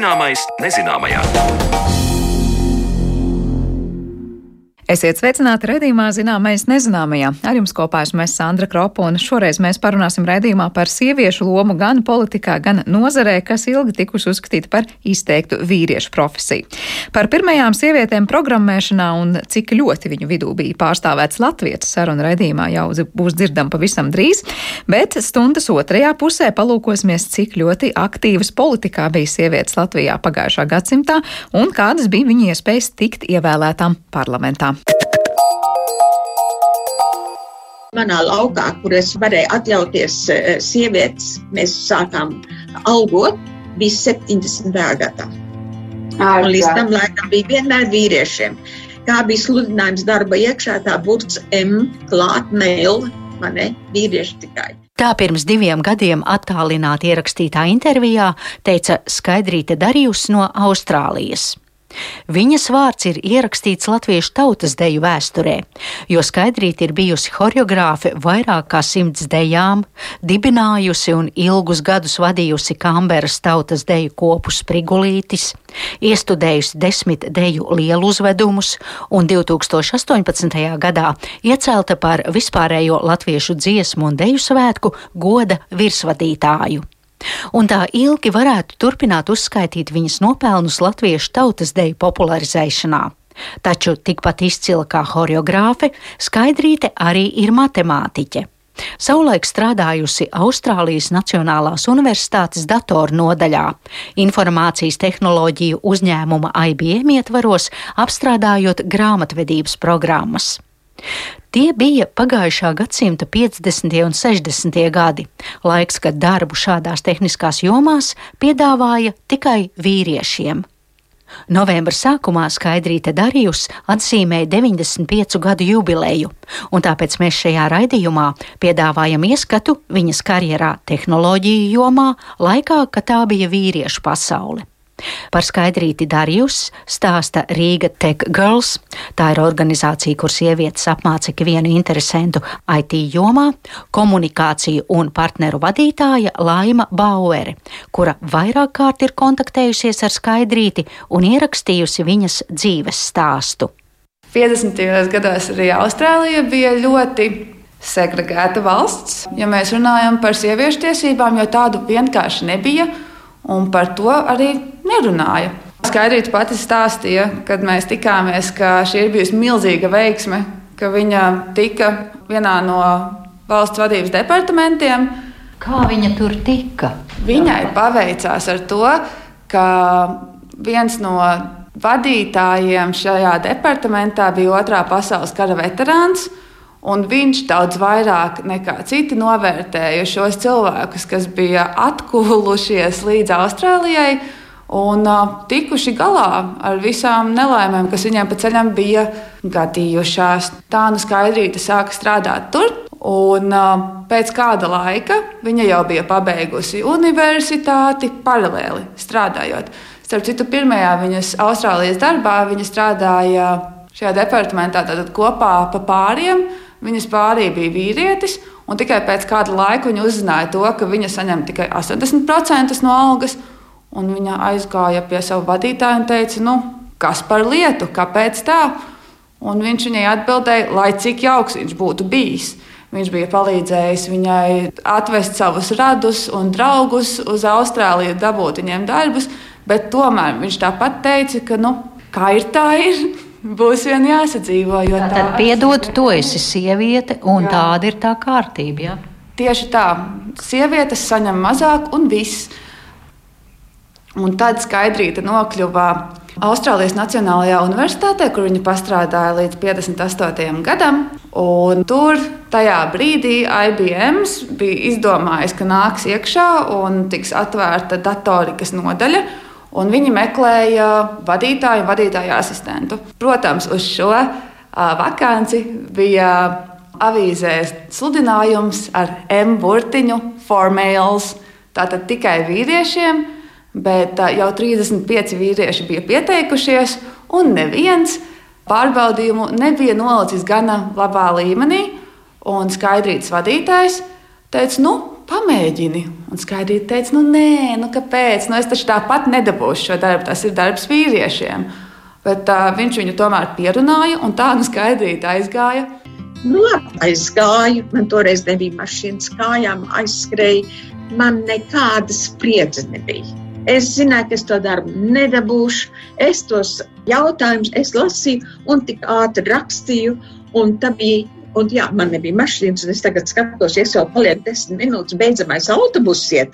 Zināmais nezināmajā. Esiet sveicināti redzījumā, zināmais nezināmajā. Ar jums kopā esmu es Sandra Kropa, un šoreiz mēs parunāsim redzījumā par sieviešu lomu gan politikā, gan nozarē, kas ilgi tikusi uzskatīta par izteiktu vīriešu profesiju. Par pirmajām sievietēm programmēšanā un cik ļoti viņu vidū bija pārstāvēts latviešu sarunu redzījumā jau būs dzirdama pavisam drīz, bet stundas otrajā pusē palūkosimies, cik ļoti aktīvas politikā bija sievietes Latvijā pagājušā gadsimtā un kādas bija viņu iespējas tikt ievēlētām parlamentā. Manā laukā, kur es varēju atļauties eh, sievietes, mēs sākām algot, bija 70. gadā. Un līdz tam laikam bija vienmēr vīriešiem. Kā bija sludinājums darba iekšā, tā burts M klāt mail, man ne, vīrieši tikai. Tā pirms diviem gadiem attālināti ierakstītā intervijā teica Skaidrīte Darījus no Austrālijas. Viņas vārds ir ierakstīts latviešu tautas deju vēsturē, jo skaidrīt ir bijusi horeogrāfe vairāk kā simts dejām, dibinājusi un ilgus gadus vadījusi Kamberas tautas deju kopu Sprigulītis, iestudējusi desmit deju lielu uzvedumus un 2018. gadā iecelta par vispārējo latviešu dziesmu un deju svētku goda virsvadītāju un tā ilgi varētu turpināt uzskaitīt viņas nopelnus latviešu tautas deju popularizēšanā. Taču tikpat izcila kā horeogrāfe, Skaidrīte arī ir matemātiķe. Savulaik strādājusi Austrālijas Nacionālās Universitātes datoru nodaļā, informācijas tehnoloģiju uzņēmuma IBM ietvaros, apstrādājot grāmatvedības programmas. Tie bija pagājušā gadsimta 50. un 60. gadi, laiks, kad darbu šādās tehniskās jomās piedāvāja tikai vīriešiem. Novembra sākumā Skaidrīte Darījus atzīmēja 95 gadu jubileju, un tāpēc mēs šajā raidījumā piedāvājam ieskatu viņas karjerā tehnoloģiju jomā, laikā, kad tā bija vīriešu pasaule. Par skaidrīti Darjus stāsta Rīga Tech Girls. Tā ir organizācija, kur sievietes apmāca ikvienu interesantu IT jomā, komunikāciju un partneru vadītāja Laima Bauere, kura vairāk kārt ir kontaktējusies ar skaidrīti un ierakstījusi viņas dzīves stāstu. 50. gados arī Austrālija bija ļoti segregēta valsts, ja mēs runājam par sieviešu tiesībām, jo tādu vienkārši nebija un par to arī nerunāja. Skaidrīta pati stāstīja, kad mēs tikāmies, ka šī ir bijusi milzīga veiksme, ka viņa tika vienā no valsts vadības departamentiem. Kā viņa tur tika? Viņai paveicās ar to, ka viens no vadītājiem šajā departamentā bija Otrā pasaules kara veterāns. Un viņš daudz vairāk nekā citi novērtēja šos cilvēkus, kas bija atkūlušies līdz Austrālijai un uh, tikuši galā ar visām nelaimēm, kas viņiem pa ceļam bija gadījušās. Tā nu skaidrīte sāka strādāt tur. Un, uh, pēc kāda laika viņa jau bija pabeigusi universitāti, paralēli strādājot. Starp citu, pirmajā viņas Austrālijas darbā viņa strādāja šajā departamentā kopā pa pāriem Viņas pārī bija vīrietis, un tikai pēc kāda laika viņa uzzināja to, ka viņa saņem tikai 80% no algas. Viņa aizgāja pie sava vadītāja un teica, nu, kas par lietu, kāpēc tā? Un viņš viņai atbildēja, lai cik jauks viņš būtu bijis. Viņš bija palīdzējis viņai atvest savus radus un draugus uz Austrāliju, dabūt viņiem darbus, bet tomēr viņš tāpat teica, ka, nu, kā ir tā ir. Būs vien jāsadzīvo. Tad tā... piedod, tu esi sieviete, un jā. tāda ir tā kārtība. Jā? Tieši tā, sievietes saņem mazāk, un viss. Un tad skaidrīta nokļuva Austrālijas Nacionālajā universitātē, kur viņa strādāja līdz 58. gadam. Un tur tajā brīdī IBM bija izdomājis, ka nāks iekšā un tiks atvērta datorikas nodaļa un viņi meklēja vadītāju vadītāju asistentu. Protams, uz šo vakanci bija avīzē sludinājums ar M burtiņu formāls, tātad tikai vīriešiem, bet jau 35 vīrieši bija pieteikušies, un neviens pārbaudījumu nebija nolicis gana labā līmenī. Un skaidrīts vadītājs teica, nu, pamēģini. Un skaidri teica, nu nē, nu kāpēc? Nu, es taču tāpat nedabūšu šo darbu, tas ir darbs vīriešiem. Bet uh, viņš viņu tomēr pierunāja, un tā nu skaidrīt aizgāja. Nu, aizgāju, man toreiz nebija mašīnas kājām, aizskrēju. Man nekādas spriedzes nebija. Es zināju, ka es to darbu nedabūšu. Es tos jautājumus lasīju un tik ātri rakstīju. Un tā bija Un, jā, man nebija mašīnas, un es tagad skatos, ja es jau palieku desmit minūtes, beidzamais autobuss iet.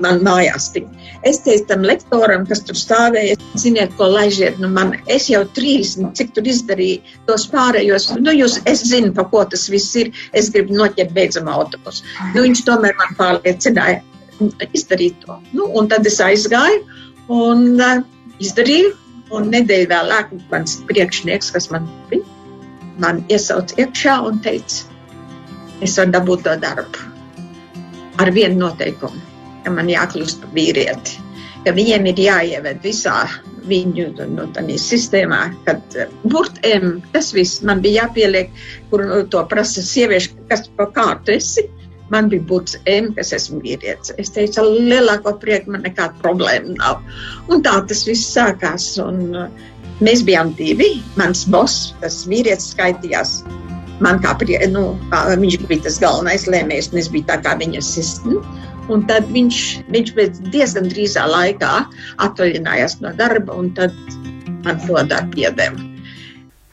Man mājās tik. Es teicu tam lektoram, kas tur stāvēja, ziniet, ko laižiet. Nu man, es jau 30, cik tur izdarīju tos pārējos. Nu, jūs, es zinu, pa ko tas viss ir. Es gribu noķert beidzamā autobusu. Nu, viņš tomēr man pārliecināja izdarīt to. Nu, un tad es aizgāju un uh, izdarīju. Un nedēļu vēlāk mans priekšnieks, kas man bija, man iesauca iekšā un teica, es varu dabūt to darbu. Ar vienu noteikumu, ka man jākļūst par vīrieti, ka viņiem ir jāieved visā viņu nu, sistēmā, kad burtiem tas viss man bija jāpieliek, kur to prasa sievieši, kas pa kārtu esi. Man bija būtis M, kas esmu vīrietis. Es teicu, ar lielāko prieku man nekāda problēma nav. Un tā tas viss sākās. Un, uh, Mēs bijām divi. Mans boss, tas vīrietis, skaitījās. Man kā, prie, nu, viņš bija tas galvenais lēmējs, un es biju tā kā viņa sistēma. Un tad viņš, viņš pēc diezgan drīzā laikā atvaļinājās no darba, un tad man to darbu iedeva.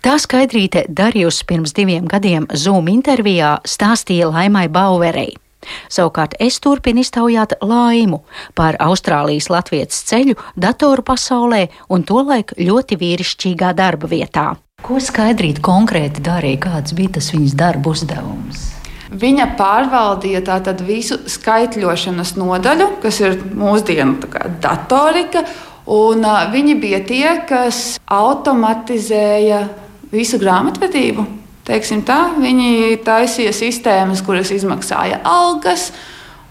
Tā skaidrīte Darījus pirms diviem gadiem Zoom intervijā stāstīja Laimai Bauerei. Savukārt es turpinu iztaujāt laimu par Austrālijas latviešu ceļu datoru pasaulē un tolaik ļoti vīrišķīgā darba vietā. Ko skaidrīt konkrēti darīja, kāds bija tas viņas darba uzdevums? Viņa pārvaldīja tātad visu skaitļošanas nodaļu, kas ir mūsdienu datorika, un viņi bija tie, kas automatizēja visu grāmatvedību teiksim tā, viņi taisīja sistēmas, kuras izmaksāja algas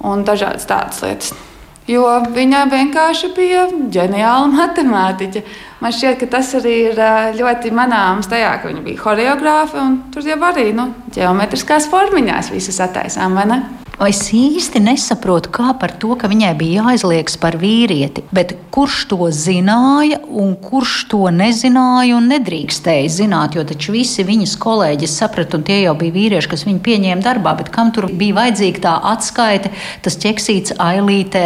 un dažādas tādas lietas. Jo viņa vienkārši bija ģeniāla matemātiķe. Man šķiet, ka tas arī ir ļoti manāms tajā, ka viņa bija choreogrāfa un tur jau arī nu, ģeometriskās formiņās visas attaisām, vai ne? Es īsti nesaprotu, kā par to, ka viņai bija jāizliekas par vīrieti, bet kurš to zināja un kurš to nezināja un nedrīkstēja zināt, jo taču visi viņas kolēģi saprata, un tie jau bija vīrieši, kas viņu pieņēma darbā, bet kam tur bija vajadzīga tā atskaite, tas ķeksīts ailītē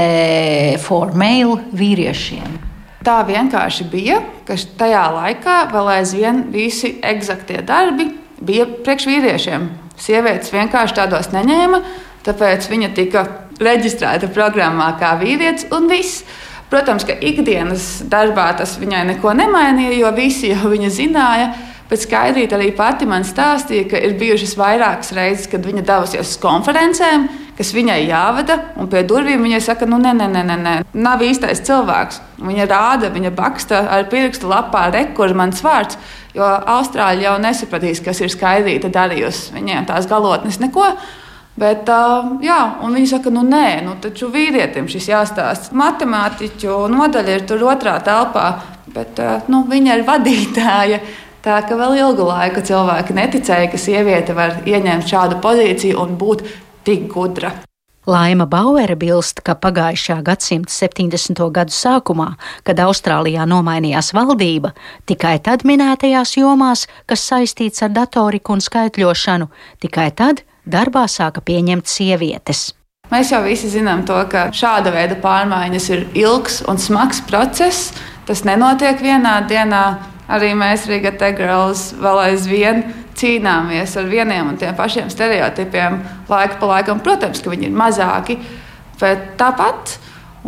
formēlu vīriešiem. Tā vienkārši bija, ka tajā laikā vēl aizvien visi eksaktie darbi bija priekš vīriešiem. Sievietes vienkārši tādos neņēma. Tāpēc viņa tika reģistrēta programmā kā vīrietis un viss. Protams, ka ikdienas darbā tas viņai neko nemainīja, jo visi jau viņa zināja. Bet skaidrīt arī pati man stāstīja, ka ir bijušas vairākas reizes, kad viņa devusies uz konferencēm, kas viņai jāvada, un pie durvīm viņai saka, nu, nē, nē, nē, nē, nav īstais cilvēks. Viņa rāda, viņa baksta ar pirkstu lapā, rekur mans vārds, jo Austrāļi jau nesapratīs, kas ir skaidrīta darījusi. Viņiem tās galotnes neko. Bet, jā, un viņi saka, nu nē, nu, taču vīrietim šis jāstāsta. Matemātiķu nodaļa ir tur otrā telpā, bet nu, viņa ir vadītāja. Tā ka vēl ilgu laiku cilvēki neticēja, ka sieviete var ieņemt šādu pozīciju un būt tik gudra. Laima Bauere bilst, ka pagājušā gadsimta 70. gadu sākumā, kad Austrālijā nomainījās valdība, tikai tad minētajās jomās, kas saistīts ar datoriku un skaitļošanu, tikai tad darbā sāka pieņemt sievietes. Mēs jau visi zinām, to, ka šāda veida pārmaiņas ir ilgs un smags process. Tas nenotiek vienā dienā. Arī mēs, Riga Tegrels, vēl aizvien cīnāmies ar vieniem un tiem pašiem stereotipiem laiku pa laikam. Protams, ka viņi ir mazāki, bet tāpat.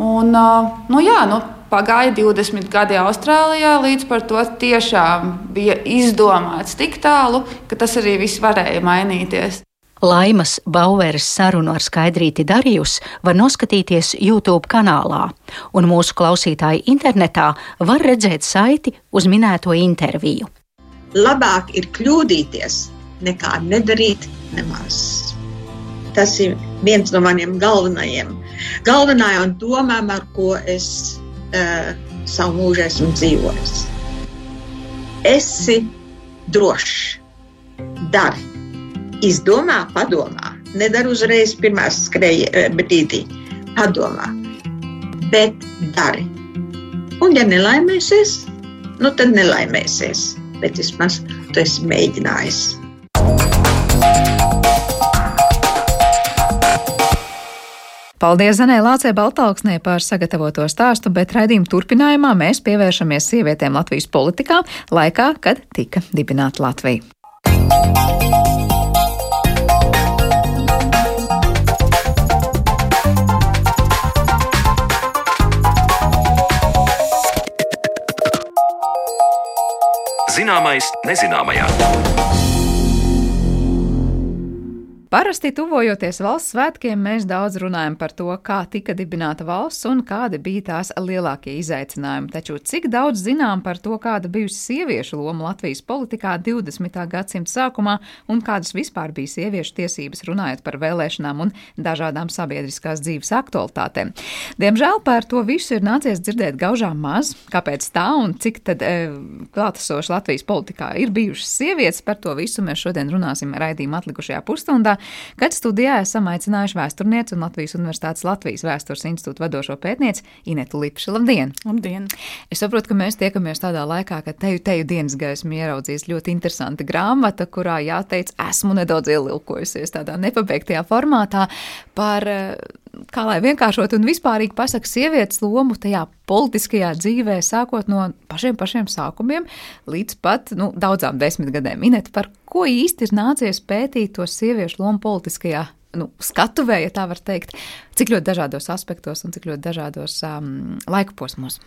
Un, nu, jā, nu, pagāja 20 gadi Austrālijā, līdz par to tiešām bija izdomāts tik tālu, ka tas arī viss varēja mainīties. Laimas Bauveres sarunu ar Skaidrīti Darījus var noskatīties YouTube kanālā, un mūsu klausītāji internetā var redzēt saiti uz minēto interviju. Labāk ir kļūdīties, nekā nedarīt nemaz. Tas ir viens no maniem galvenajiem, galvenajām domām, ar ko es uh, savu mūžu esmu dzīvojis. Esi drošs, dari! Izdomā, padomā. nedara uzreiz pirmās skrēja eh, brīdī. Padomā, bet dari. Un, ja nelaimēsies, nu tad nelaimēsies. Bet vismaz tu esi mēģinājis. Paldies Zanē Lācē Baltāksnē par sagatavoto stāstu, bet raidījuma turpinājumā mēs pievēršamies sievietēm Latvijas politikā laikā, kad tika dibināta Latvija. Zināmais nezināmajā. Parasti tuvojoties valsts svētkiem, mēs daudz runājam par to, kā tika dibināta valsts un kādi bija tās lielākie izaicinājumi. Taču cik daudz zinām par to, kāda bijusi sieviešu loma Latvijas politikā 20. gadsimta sākumā un kādas vispār bija sieviešu tiesības runājot par vēlēšanām un dažādām sabiedriskās dzīves aktualitātēm. Diemžēl par to visu ir nācies dzirdēt gaužām maz. Kāpēc tā un cik tad e, klātesoši Latvijas politikā ir bijušas sievietes, par to visu mēs šodien runāsim raidījuma atlikušajā pusstundā kad studijā esam aicinājuši vēsturnieci un Latvijas Universitātes Latvijas vēstures institūta vadošo pētnieci Inetu Lipšu. Labdien! Labdien! Es saprotu, ka mēs tiekamies tādā laikā, kad teju, teju dienas gaismu ieraudzījis ļoti interesanta grāmata, kurā jāteic, esmu nedaudz ielilkojusies tādā nepabeigtajā formātā par kā lai vienkāršot un vispārīgi pasakot sievietes lomu tajā politiskajā dzīvē, sākot no pašiem pašiem sākumiem līdz pat nu, daudzām desmitgadēm. Minēt, par ko īsti ir nācies pētīt to sieviešu lomu politiskajā nu, skatuvē, ja tā var teikt, cik ļoti dažādos aspektos un cik ļoti dažādos um, laika posmos.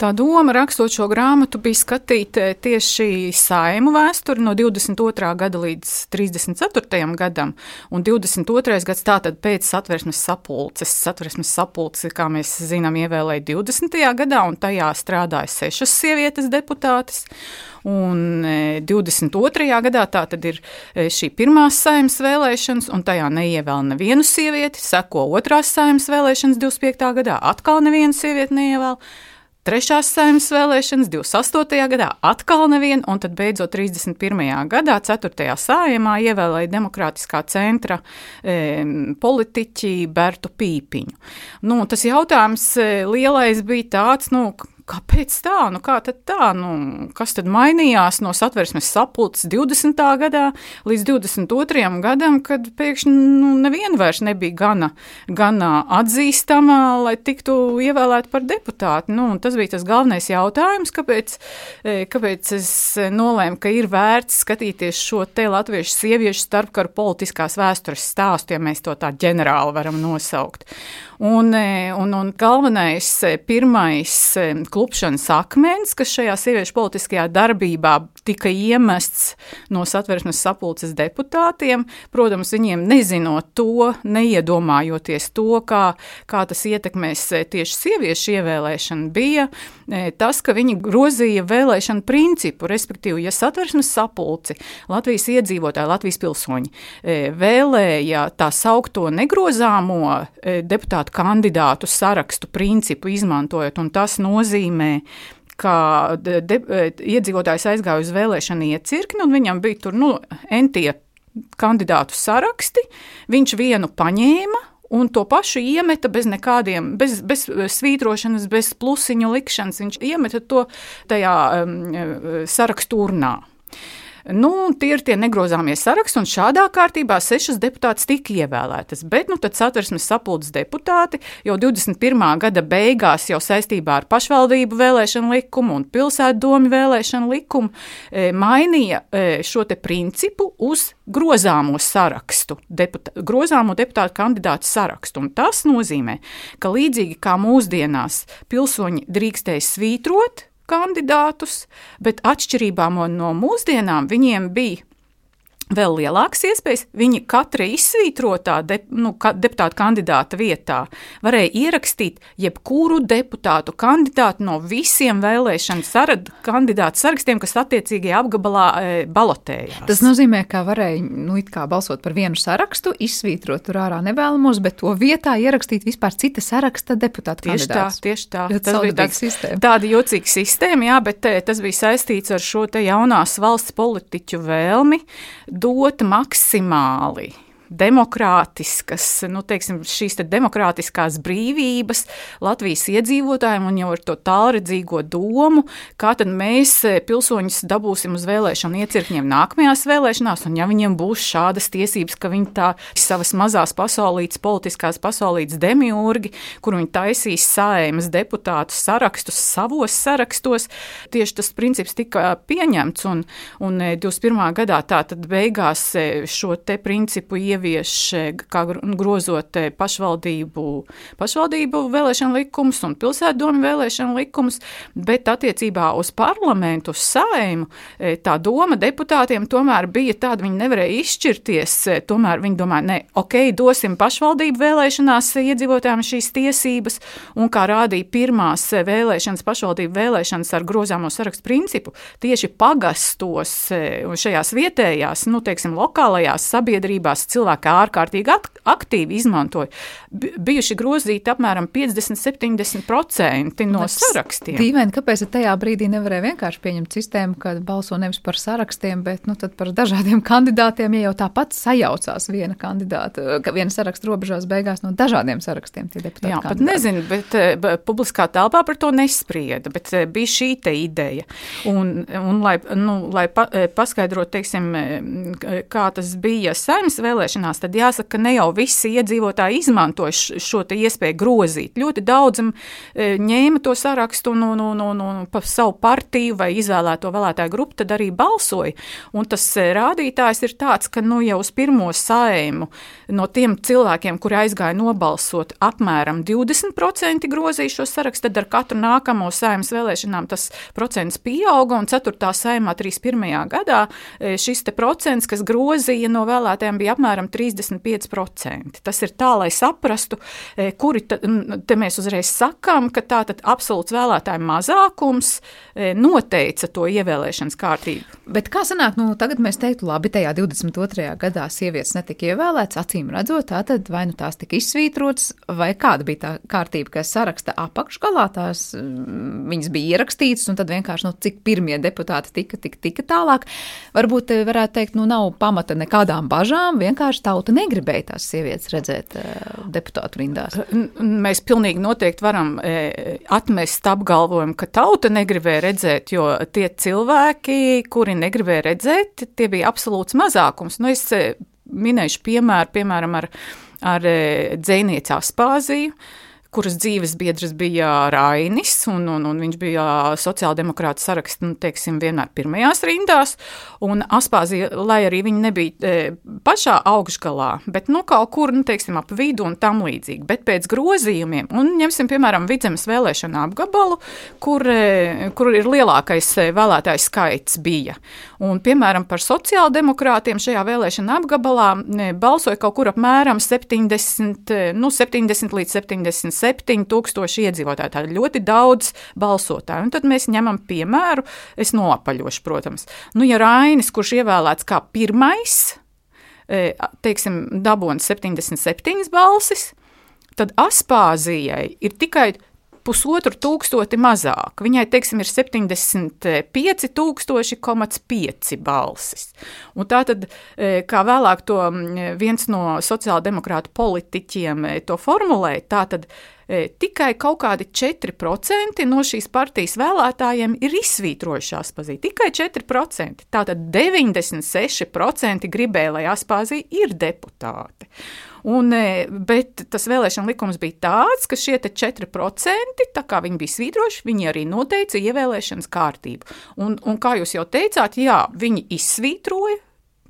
Tā doma, rakstot šo grāmatu, bija skatīt eh, tieši saimu vēsturi no 22. gada līdz 34. gadam, un 22. gads tātad pēc satversmes sapulces. Satversmes sapulce, kā mēs zinām, ievēlēja 20. gadā, un tajā strādāja sešas sievietes deputātes. Un 22. E, gadā tā tad ir e, šī pirmās saimnes vēlēšanas, un tajā neievēl nevienu sievieti. Seko otrās saimnes vēlēšanas 25. gadā, atkal nevienu sievieti neievēl. Trešās saimnes vēlēšanas 28. gadā atkal neviena, un tad beidzot 31. gadā 4. sājumā ievēlēja demokrātiskā centra e, politiķi Bertu Pīpiņu. Nu, tas jautājums e, lielais bija tāds, nu, Kāpēc tā? Nu, kā tad tā? Nu, kas tad mainījās no satversmes sapulces 20. gadā līdz 22. gadam, kad pēkšņi nu, neviena vairs nebija gana, gana atzīstama, lai tiktu ievēlēta par deputāti? Nu, tas bija tas galvenais jautājums, kāpēc, e, kāpēc es nolēmu, ka ir vērts skatīties šo te latviešu sieviešu starpkaru politiskās vēstures stāstu, ja mēs to tā ģenerāli varam nosaukt. Un, e, un, un galvenais, e, pirmais klupšanas akmens, kas šajā sieviešu politiskajā darbībā tika iemests no satversmes sapulces deputātiem. Protams, viņiem nezinot to, neiedomājoties to, kā, kā tas ietekmēs e, tieši sieviešu ievēlēšanu, bija e, tas, ka viņi grozīja vēlēšanu principu, respektīvi, ja satversmes sapulci Latvijas iedzīvotāji, Latvijas pilsoņi e, vēlēja tā saukto negrozāmo deputātu kandidātu sarakstu principu izmantojot, un tas nozīmē, ka de, iedzīvotājs aizgāja uz vēlēšanu iecirkni, un viņam bija tur nu, entie kandidātu saraksti. Viņš vienu paņēma. Un to pašu iemeta bez nekādiem, bez, bez svītrošanas, bez plusiņu likšanas. Viņš iemeta to tajā um, sarakstu urnā. Nu, tie ir tie negrozāmie saraksti, un šādā kārtībā sešas deputātas tika ievēlētas. Bet nu, tad satversmes sapulces deputāti jau 21. gada beigās, jau saistībā ar pašvaldību vēlēšanu likumu un pilsētu domu vēlēšanu likumu, e, mainīja e, šo principu uz grozāmo sarakstu, deputā, grozāmo deputātu kandidātu sarakstu. Un tas nozīmē, ka līdzīgi kā mūsdienās pilsoņi drīkstēja svītrot kandidātus, bet atšķirībā no mūsdienām viņiem bija vēl lielākas iespējas. Viņi katra izsvītrotā de, nu, ka, deputāta kandidāta vietā varēja ierakstīt jebkuru deputātu kandidātu no visiem vēlēšanu sarad, kandidātu sarakstiem, kas attiecīgajā apgabalā e, balotējās. Tas nozīmē, ka varēja nu, balsot par vienu sarakstu, izsvītrot tur ārā nevēlamos, bet to vietā ierakstīt vispār cita saraksta deputātu tieši kandidātus. tā, tieši tā. Tas bija tāds, sistēma. tāda jocīga sistēma, jā, bet te, tas bija saistīts ar šo te jaunās valsts politiķu vēlmi dot maksimāli demokrātiskas, nu, teiksim, šīs te demokrātiskās brīvības Latvijas iedzīvotājiem un jau ar to tālredzīgo domu, kā tad mēs eh, pilsoņus dabūsim uz vēlēšanu iecirkņiem nākamajās vēlēšanās, un ja viņiem būs šādas tiesības, ka viņi tā savas mazās pasaulītes, politiskās pasaulītes demiurgi, kur viņi taisīs saimas deputātu sarakstus savos sarakstos, tieši tas princips tika pieņemts, un, un 21. Eh, gadā tā tad beigās eh, šo te principu ievieš, kā grozot pašvaldību, pašvaldību vēlēšanu likumus un pilsētdomu vēlēšanu likumus, bet attiecībā uz parlamentu, uz saimu, e, tā doma deputātiem tomēr bija tāda, viņi nevarēja izšķirties, e, tomēr viņi domāja, ne, ok, dosim pašvaldību vēlēšanās iedzīvotājiem šīs tiesības, un kā rādīja pirmās vēlēšanas, pašvaldību vēlēšanas ar grozāmo sarakstu principu, tieši pagastos un šajās vietējās, nu, teiksim, lokālajās sabiedrībās cilvēki ārkārtīgi aktīvi izmantoja. Bijuši grozīti apmēram 50-70% no Bet sarakstiem. Dīvaini, kāpēc tajā brīdī nevarēja vienkārši pieņemt sistēmu, ka balso nevis par sarakstiem, bet nu, par dažādiem kandidātiem, ja jau tāpat sajaucās viena kandidāta, ka viena saraksta robežās beigās no dažādiem sarakstiem. Jā, kandidāti. pat nezinu, bet, eh, bet publiskā telpā par to nesprieda, bet eh, bija šī te ideja. Un, un lai, nu, lai pa, eh, paskaidrotu, teiksim, kā tas bija saimnes vēlēšanās, tad jāsaka, ka ne jau visi iedzīvotāji izmantoja šo iespēju grozīt. Ļoti daudzam ņēma to sarakstu un, un, un, un pa savu partiju vai izvēlēto vēlētāju grupu, tad arī balsoja. Un tas rādītājs ir tāds, ka nu, jau uz pirmo saimu no tiem cilvēkiem, kuri aizgāja nobalsot, apmēram 20% grozīja šo sarakstu, tad ar katru nākamo saimas vēlēšanām tas procents pieauga, un 4. saimā 31. gadā šis procents, kas grozīja no vēlētājiem, bija apmēram 35%. Tas ir tā, lai saprastu, kuri ta, te mēs uzreiz sakām, ka tā tad absolūts vēlētāju mazākums noteica to ievēlēšanas kārtību. Bet kā sanāk, nu tagad mēs teiktu, labi, tajā 22. gadā sievietes netika ievēlētas, acīm redzot, tā tad vai nu tās tika izsvītrotas, vai kāda bija tā kārtība, ka saraksta apakšgalā tās viņas bija ierakstītas, un tad vienkārši, nu, cik pirmie deputāti tika, tik tika tālāk. Varbūt varētu teikt, nu, nav pamata nekādām bažām, vienkārši tauta negribēja tās sievietes redzēt uh, deputātu rindās. Mēs pilnīgi noteikti varam e, atmest apgalvojumu, ka tauta negribēja redzēt, jo tie cilvēki, kuri negribēja redzēt, tie bija absolūts mazākums. Nu, es e, minēšu piemēru, piemēram, ar, ar e, dzēnieci Aspāziju kuras dzīves biedrs bija Rainis, un, un, un viņš bija sociāldemokrāta saraksta, nu, teiksim, vienmēr pirmajās rindās, un Aspāzija, lai arī viņa nebija e, pašā augšgalā, bet, nu, kaut kur, nu, teiksim, ap vidu un tam līdzīgi, bet pēc grozījumiem, un ņemsim, piemēram, vidzemes vēlēšana apgabalu, kur, e, kur ir lielākais e, vēlētājs skaits bija, un, piemēram, par sociāldemokrātiem šajā vēlēšana apgabalā e, balsoja kaut kur apmēram 70, e, nu, 70 līdz 70 7000 iedzīvotāji. Tā ir ļoti daudz balsotāju. Un tad mēs ņemam piemēru, es noapaļošu, protams. Nu, ja Rainis, kurš ievēlēts kā pirmais, e, teiksim, dabūna 77 balsis, tad Aspāzijai ir tikai pusotru tūkstoti mazāk. Viņai, teiksim, ir 75,5 balsis. Un tā tad, e, kā vēlāk to viens no sociāldemokrātu politiķiem e, to formulēja, tā tad e, tikai kaut kādi 4% no šīs partijas vēlētājiem ir izsvītrojuši Aspazī. Tikai 4%. Tātad 96% gribēja, lai Aspazī ir deputāti. Un, e, bet tas vēlēšana likums bija tāds, ka šie 4%, tā kā viņi bija svītroši, viņi arī noteica ievēlēšanas kārtību. Un, un kā jūs jau teicāt, jā, viņi izsvītroja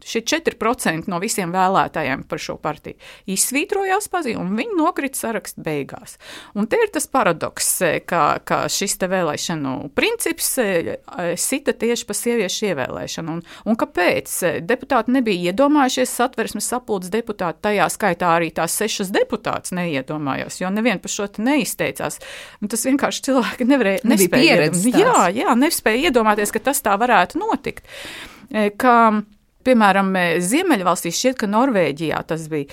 Šie 4% no visiem vēlētājiem par šo partiju izsvītrojās pazīmi, un viņi nokrita sarakstu beigās. Un te ir tas paradoks, e, ka, ka šis vēlēšanu princips e, sita tieši pa sieviešu ievēlēšanu. Un, un kāpēc? E, deputāti nebija iedomājušies satversmes sapulces deputāti, tajā skaitā arī tās sešas deputātas neiedomājās, jo neviens par šo neizteicās. Un tas vienkārši cilvēki nevarēja, nespēja, jā, jā, nespēja iedomāties, ka tas tā varētu notikt. Ka, Piemēram, Ziemeļvalstīs šķiet, ka Norvēģijā tas bija,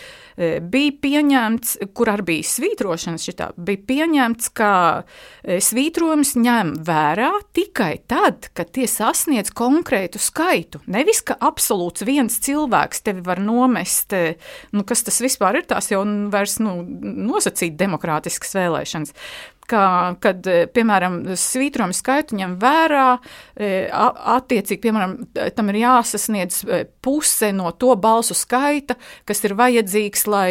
bija pieņemts, kur arī bija svītrošanas, šitā, bija pieņemts, ka svītrojums ņem vērā tikai tad, kad tie sasniedz konkrētu skaitu. Nevis, ka absolūts viens cilvēks tevi var nomest, nu, kas tas vispār ir, tās jau vairs nu, nosacīt demokrātiskas vēlēšanas ka, kad, e, piemēram, svītrojumu skaitu ņem vērā, e, attiecīgi, piemēram, tam ir jāsasniedz e, puse no to balsu skaita, kas ir vajadzīgs, lai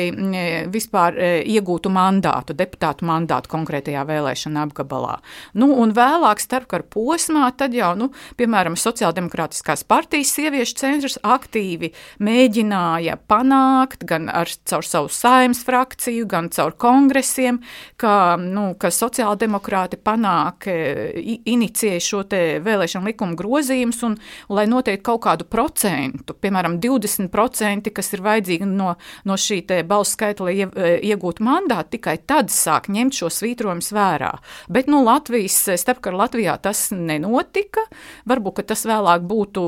vispār iegūtu mandātu, deputātu mandātu konkrētajā vēlēšana apgabalā. Nu, un vēlāk, starpkara posmā, tad jau, nu, piemēram, Sociāldemokrātiskās partijas sieviešu centrs aktīvi mēģināja panākt gan ar, caur savu saimnes frakciju, gan caur kongresiem, ka, nu, ka sociāldemokrāti panāk, e, inicijē šo vēlēšanu likumu grozījumus, un, lai noteikti kaut kādu procentu, piemēram, 20%, kas ir vajadzīgi no, no šī balsu skaita, lai e, iegūtu mandātu, tikai tad sāk ņemt šo svītrojumus vērā. Bet nu, Latvijas, starpkara Latvijā tas nenotika. Varbūt tas vēlāk būtu,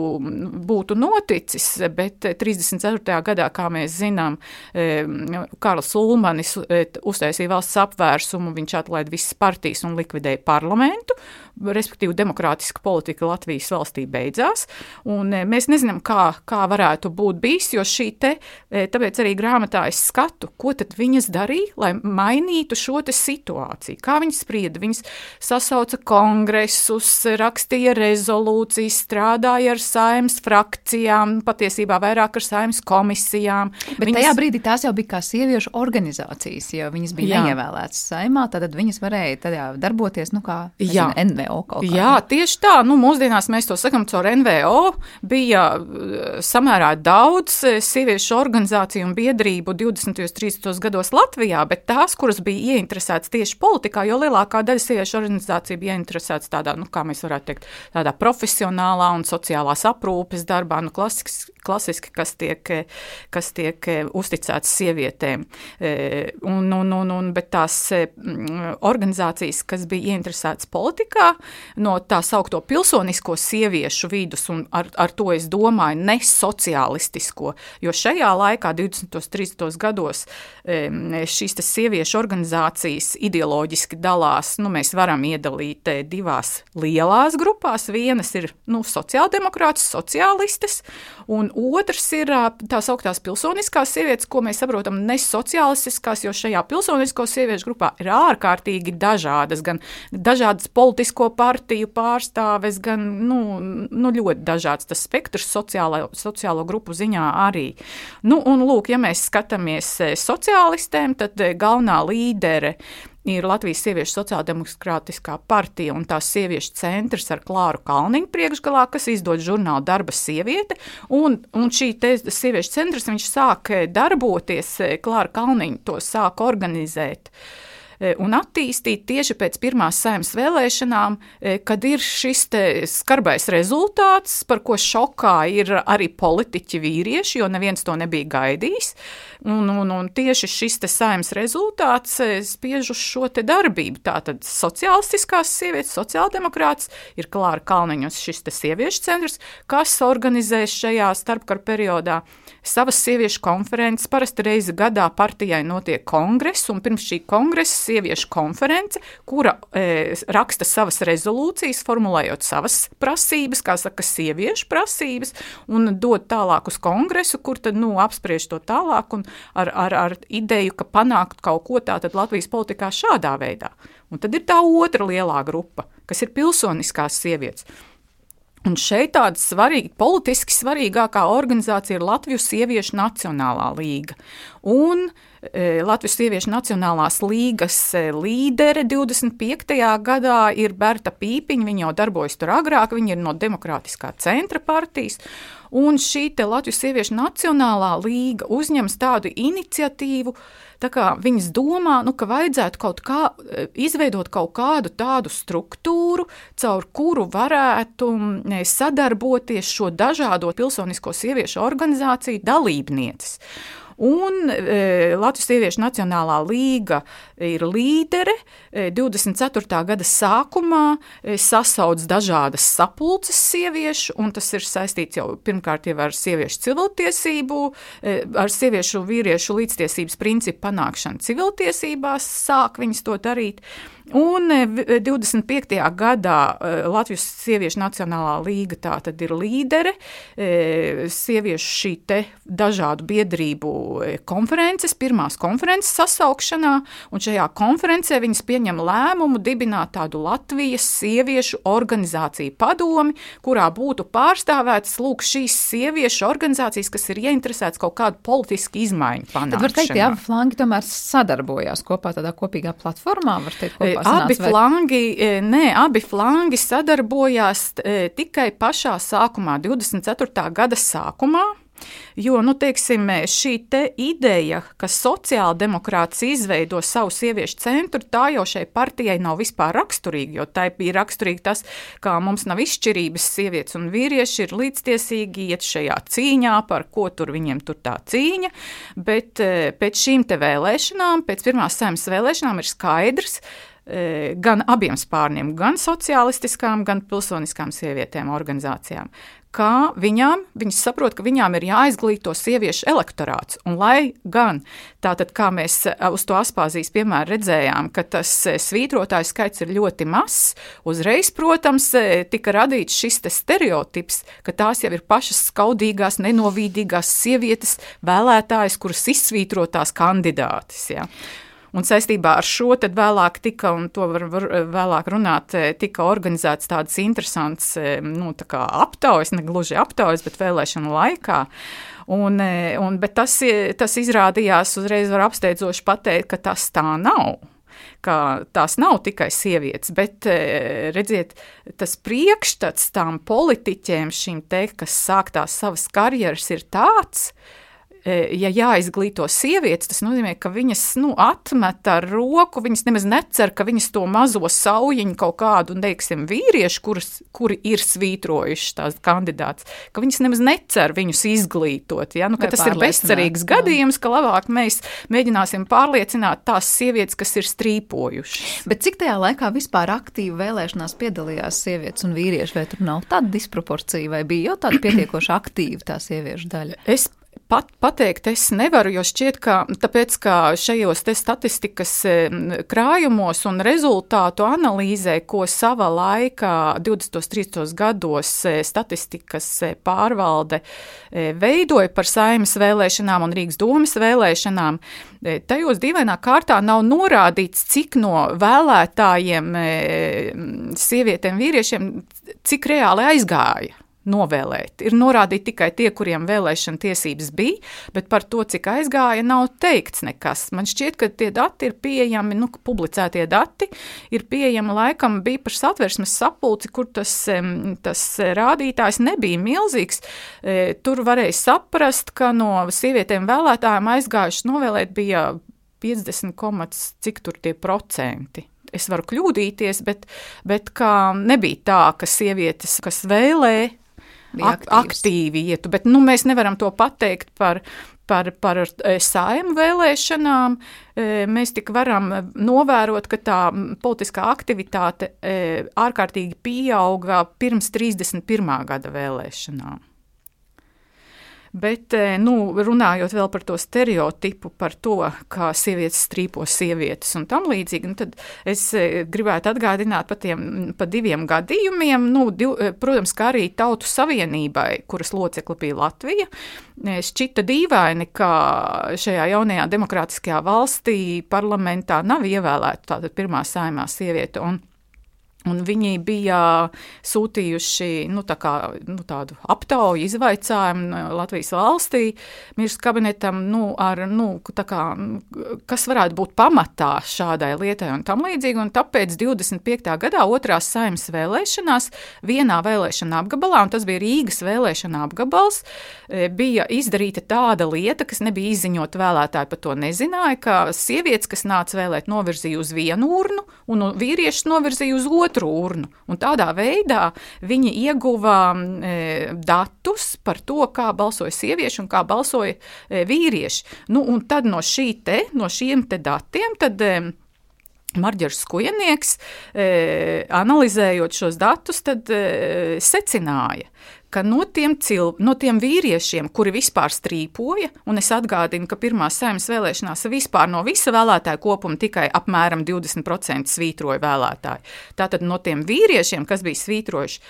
būtu noticis, bet 34. gadā, kā mēs zinām, e, Karls Ulmanis uztaisīja valsts apvērsumu, viņš atlaida visas partijas un likvidēja parlamentu, respektīvi demokrātiska politika Latvijas valstī beidzās. E, mēs nezinām, kā, kā varētu būt bijis, jo šī te, e, tāpēc arī grāmatā es skatu, ko tad viņas darīja, lai mainītu šo situāciju. Kā viņas sprieda, viņas sasauca kongresus, rakstīja rezolūcijas, strādāja ar saimnes frakcijām, patiesībā vairāk ar saimnes komisijām. Bet viņas... tajā brīdī tās jau bija kā sieviešu organizācijas, jo viņas bija Jā. neievēlētas saimā, tad viņas varēja tajā darboties, nu kā nezinu, NVO. NVO kaut kā. Jā, tieši tā. Nu, mūsdienās mēs to sakam caur NVO. Bija eh, samērā daudz eh, sieviešu organizāciju un biedrību 20. un 30. gados Latvijā, bet tās, kuras bija ieinteresētas tieši politikā, jo lielākā daļa sieviešu organizāciju bija ieinteresētas tādā, nu, kā mēs varētu teikt, tādā profesionālā un sociālās aprūpes darbā, nu, klasiski, klasiski kas tiek, kas tiek eh, uzticēts sievietēm. Un, un, un, un, bet tās organizācijas, kas bija ieinteresētas politikā, no tā saukto pilsonisko sieviešu vidus, un ar, ar to es domāju ne sociālistisko, jo šajā laikā, 20. un 30. gados, šīs sieviešu organizācijas ideoloģiski dalās, nu, mēs varam iedalīt eh, divās lielās grupās. Vienas ir nu, sociāldemokrātas, sociālistes, un otrs ir tā sauktās pilsoniskās sievietes, ko mēs saprotam nesociālistiskās, jo šajā pilsonisko sieviešu grupā ir ārkārtīgi dažādas, gan dažādas politisko partiju pārstāves, gan nu, nu, ļoti dažāds tas spektrs sociālo, sociālo grupu ziņā arī. Nu, un, lūk, ja mēs skatāmies sociālistēm, tad galvenā līdere ir Latvijas Sieviešu sociāldemokrātiskā partija un tās sieviešu centrs ar Klāru Kalniņu priekšgalā, kas izdod žurnālu Darba sieviete. Un, un šī sieviešu centrs sāk e, darboties, Klāra Kalniņa to sāk organizēt. Uh, E, un attīstīt tieši pēc pirmās saimnes vēlēšanām, kad ir šis skarbais rezultāts, par ko šokā ir arī politiķi vīrieši, jo neviens to nebija gaidījis. Un, un, un tieši šis saimnes rezultāts e, spiež uz šo darbību. Tātad sociālistiskās sievietes, sociāldemokrāts ir Klāra Kalniņos šis sieviešu centrs, kas organizēs šajā starpkara periodā savas sieviešu konferences. Parasti reizi gadā partijai notiek kongress, un pirms šī kongresa sieviešu konference, kura e, raksta savas rezolūcijas, formulējot savas prasības, kā saka, sieviešu prasības, un dod tālāk uz kongresu, kur tad nu, apspriež to tālāk ar, ar, ar ideju, ka panākt kaut ko tādu Latvijas politikā šādā veidā. Un tad ir tā otra lielā grupa, kas ir pilsoniskās sievietes. Un šeit tāda svarīga, politiski svarīgākā organizācija ir Latvijas Sieviešu Nacionālā līga. Un e, Latvijas Sieviešu Nacionālās līgas e, līdere 25. gadā ir Berta Pīpiņa. Viņa jau darbojas tur agrāk, viņa ir no Demokrātiskā centra partijas. Un šī Latvijas Sieviešu Nacionālā līga uzņems tādu iniciatīvu, uh, Viņas domā, nu, ka vajadzētu kaut kā e, izveidot kaut kādu tādu struktūru, caur kuru varētu e, sadarboties šo dažādo pilsonisko sieviešu organizāciju dalībnieces. Un e, Latvijas Sieviešu Nacionālā līga ir līdere. E, 24. gada sākumā e, sasauc dažādas sapulces sieviešu, un tas ir saistīts jau pirmkārt jau ar sieviešu civiltiesību, e, ar sieviešu vīriešu līdztiesības principu panākšanu civiltiesībās, sāk viņas to darīt. Un 25. gadā Latvijas Sieviešu Nacionālā līga tā tad ir līdere, sieviešu šī te dažādu biedrību konferences, pirmās konferences sasaukšanā, un šajā konferencē viņas pieņem lēmumu dibināt tādu Latvijas sieviešu organizāciju padomi, kurā būtu pārstāvētas lūk šīs sieviešu organizācijas, kas ir ieinteresētas kaut kādu politisku izmaiņu panākšanā. Tad var teikt, ka abi flangi tomēr sadarbojās kopā tādā kopīgā platformā, var teikt, kopā abi flangi, e, nē, abi flangi sadarbojās e, tikai pašā sākumā, 24. gada sākumā. Jo nu, teiksim, šī te ideja, ka sociāldemokrāts izveido savu sieviešu centru, tā jau šai partijai nav vispār raksturīga. Jo tai bija raksturīgi tas, ka mums nav izšķirības, sievietes un vīrieši ir līdztiesīgi iet šajā cīņā, par ko tur viņiem tur tā cīņa. Bet e, pēc šīm te vēlēšanām, pēc pirmās saimnes vēlēšanām ir skaidrs, E, gan abiem spārniem, gan sociālistiskām, gan pilsoniskām sievietēm organizācijām. Kā viņām, viņas saprot, ka viņām ir jāizglīto sieviešu elektorāts. Un lai gan tātad, kā mēs e, uz to Aspāzijas piemēru redzējām, ka tas e, svītrotāju skaits ir ļoti mazs, uzreiz, protams, tika radīts šis stereotips, ka tās jau ir pašas skaudīgās, nenovīdīgās sievietes, vēlētājas, kuras izsvītrotās kandidātes. Ja. Un saistībā ar šo vēlāk tika, un to var, var vēlāk runāt, e, tika organizēts tādas interesants e, nu, tā aptaujas, ne gluži aptaujas, bet vēlēšanu laikā. Un, e, un, bet tas, tas izrādījās uzreiz var apsteidzoši pateikt, ka tas tā nav ka tās nav tikai sievietes, bet redziet, tas priekšstats tām politiķiem, šīm te, kas sāk tās savas karjeras, ir tāds, E, ja jāizglīto sievietes, tas nozīmē, ka viņas nu, atmet ar roku, viņas nemaz necer, ka viņas to mazo saujiņu kaut kādu, teiksim, vīriešu, kuras, kuri ir svītrojuši tās kandidāts, ka viņas nemaz necer viņus izglītot. Ja? Nu, tas ir bezcerīgs jā. gadījums, ka labāk mēs mēģināsim pārliecināt tās sievietes, kas ir strīpojušas. Bet cik tajā laikā vispār aktīvi vēlēšanās piedalījās sievietes un vīrieši, vai tur nav tāda disproporcija, vai bija jau tāda pietiekoši aktīva tā sieviešu daļa? Es pat, pateikt es nevaru, jo šķiet, ka, tāpēc, ka šajos statistikas krājumos un rezultātu analīzē, ko sava laika 20. un 30. gados e, statistikas e, pārvalde e, veidoja par saimas vēlēšanām un Rīgas domas vēlēšanām, tajos dīvainā kārtā nav norādīts, cik no vēlētājiem, sievietēm, vīriešiem, cik reāli aizgāja novēlēt. Ir norādīti tikai tie, kuriem vēlēšana tiesības bija, bet par to, cik aizgāja, nav teikts nekas. Man šķiet, ka tie dati ir pieejami, nu, publicētie dati ir pieejami laikam bija par satversmes sapulci, kur tas, tas rādītājs nebija milzīgs. E, tur varēja saprast, ka no sievietēm vēlētājiem aizgājuši novēlēt bija 50, cik tur tie procenti es varu kļūdīties, bet, bet nebija tā, ka sievietes, kas vēlē, ak aktīvi ietu. Bet nu, mēs nevaram to pateikt par, par, par saimu vēlēšanām. E, mēs tik varam novērot, ka tā politiskā aktivitāte e, ārkārtīgi pieauga pirms 31. gada vēlēšanām. Bet, eh, nu, runājot vēl par to stereotipu, par to, kā sievietes strīpo sievietes un tam līdzīgi, nu, tad es eh, gribētu atgādināt par tiem pa diviem gadījumiem. Nu, div, eh, protams, kā arī Tautu Savienībai, kuras locekla bija Latvija, šķita dīvaini, ka šajā jaunajā demokrātiskajā valstī parlamentā nav ievēlēta tāda pirmā saimā sieviete. Un, Un viņi bija sūtījuši nu, tā kā, nu, tādu aptauju, izvaicājumu Latvijas valstī, ministrs kabinetam, nu, ar, nu, kā, kas varētu būt pamatā šādai lietai un tam līdzīgi. Un tāpēc 25. gadā otrās saimnes vēlēšanās vienā vēlēšana apgabalā, un tas bija Rīgas vēlēšana apgabals, e, bija izdarīta tāda lieta, kas nebija izziņota vēlētāji par to nezināja, ka sievietes, kas nāca vēlēt, novirzīja uz vienu urnu un vīriešus novirzīja uz otru katru urnu. Un tādā veidā viņi ieguva e, datus par to, kā balsoja sievieši un kā balsoja e, vīrieši. Nu, un tad no, te, no šiem te datiem tad, e, Marģers Skujanieks, e, analizējot šos datus, tad e, secināja, ka no tiem, cil, no tiem vīriešiem, kuri vispār strīpoja, un es atgādinu, ka pirmās saimnes vēlēšanās vispār no visa vēlētāju kopuma tikai apmēram 20% svītroja vēlētāji. Tātad no tiem vīriešiem, kas bija svītrojuši,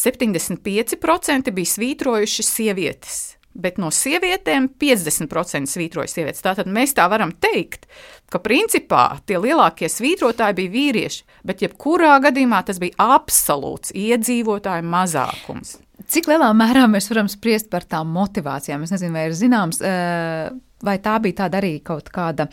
75% bija svītrojuši sievietes bet no sievietēm 50% svītroja sievietes. Tātad mēs tā varam teikt, ka principā tie lielākie svītrotāji bija vīrieši, bet jebkurā gadījumā tas bija absolūts iedzīvotāju mazākums. Cik lielā mērā mēs varam spriest par tām motivācijām? Es nezinu, vai ir zināms. Uh vai tā bija tāda arī kaut kāda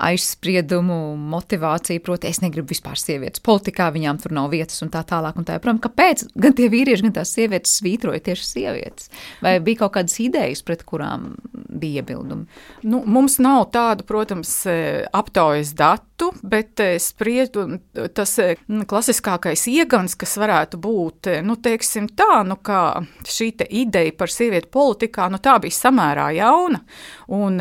aizspriedumu motivācija, proti, es negribu vispār sievietes politikā, viņām tur nav vietas un tā tālāk. Un tā, protams, kāpēc gan tie vīrieši, gan tās sievietes svītroja tieši sievietes? Vai bija kaut kādas idejas, pret kurām bija iebildumi? Nu, mums nav tādu, protams, e, aptaujas datu, bet e, spriedu tas e, klasiskākais iegans, kas varētu būt, nu, teiksim tā, nu, kā šī ideja par sievieti politikā, nu, tā bija samērā jauna. Un,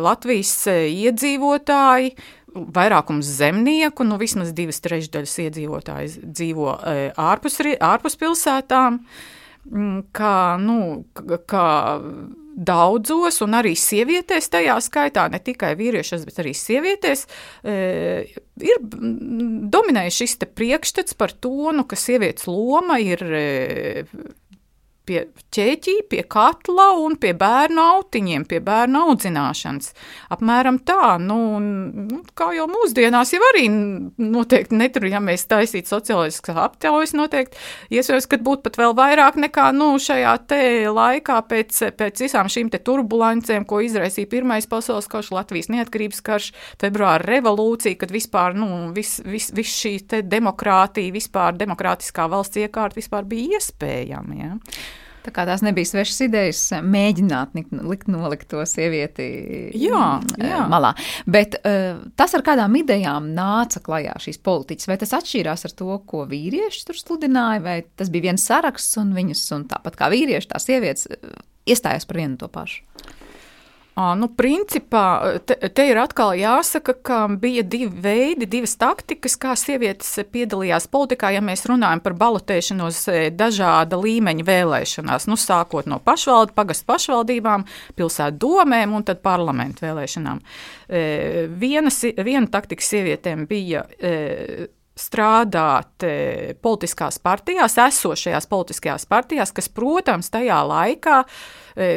Latvijas iedzīvotāji vairākums zemnieku, nu vismaz divas trešdaļas iedzīvotāji dzīvo ārpus, ārpus pilsētām, mm, kā, nu, kā daudzos, un arī sievietēs tajā skaitā, ne tikai vīriešos, bet arī sievietēs, ir dominējis šis priekšstats par to, nu, ka sievietes loma ir pie ķēķī, pie katla un pie bērnu autiņiem, pie bērnu audzināšanas. Apmēram tā, nu, nu kā jau mūsdienās jau arī noteikti netur, ja mēs taisītu socioloģiskas aptaujas, noteikti iespējams, ka būtu pat vēl vairāk nekā, nu, šajā te laikā pēc, pēc visām šīm te turbulencēm, ko izraisīja Pirmais pasaules karš, Latvijas neatkarības karš, februāra revolūcija, kad vispār, nu, viss vis, vis šī te demokrātija, vispār demokrātiskā valsts iekārta vispār bija iespējama, ja. Tā kā tās nebija svešas idejas, mēģināt likt nolikt to sievieti jā, mm, jā. malā. Bet uh, tas ar kādām idejām nāca klajā šīs politiķis, vai tas atšķīrās ar to, ko vīrieši tur sludināja, vai tas bija viens saraksts un viņas, un tāpat kā vīrieši, tās sievietes iestājās par vienu to pašu? Nu, principā te, te ir atkal jāsaka, ka bija divi veidi, divas taktikas, kā sievietes piedalījās politikā, ja mēs runājam par balotēšanos dažāda līmeņa vēlēšanās, nu, sākot no pašvaldu, pagastu pašvaldībām, pilsētu domēm un tad parlamentu vēlēšanām. Viena, viena taktika sievietēm bija strādāt e, politiskās partijās, esošajās politiskajās partijās, kas, protams, tajā laikā e,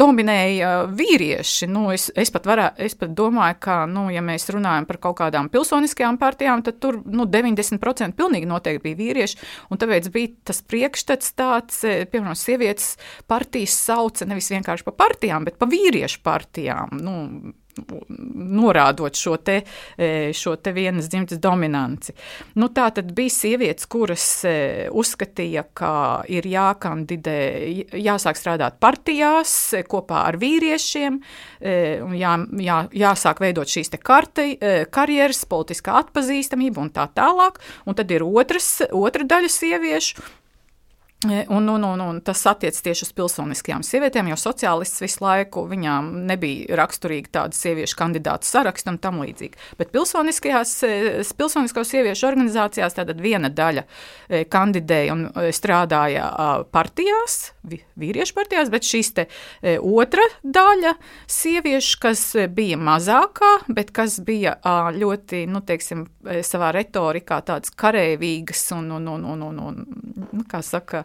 dominēja vīrieši. Nu, es, es, pat varā, es pat domāju, ka, nu, ja mēs runājam par kaut kādām pilsoniskajām partijām, tad tur nu, 90% pilnīgi noteikti bija vīrieši. Tāpēc bija tas priekšstats tāds, e, piemēram, sievietes partijas sauca nevis vienkārši par partijām, bet par vīriešu partijām. Nu, norādot šo te, e, šo te vienas dzimtas dominanci. Nu, tā tad bija sievietes, kuras e, uzskatīja, ka ir jākandidē, jāsāk strādāt partijās e, kopā ar vīriešiem, jā, jā, jāsāk veidot šīs te karti, karjeras, politiskā atpazīstamība un tā tālāk. Un tad ir otras, otra daļa sieviešu, un, un, un, un tas attiecas tieši uz pilsoniskajām sievietēm, jo sociālists visu laiku viņām nebija raksturīgi tāda sieviešu kandidātu saraksts un tam līdzīgi. Bet pilsoniskajās, e, sieviešu organizācijās tātad viena daļa e, kandidēja un strādāja partijās, vīriešu partijās, bet šīs te otra daļa sieviešu, kas bija mazākā, bet kas bija ļoti, nu, teiksim, savā retorikā tādas karēvīgas un, un, un, un, un, un nu, kā saka,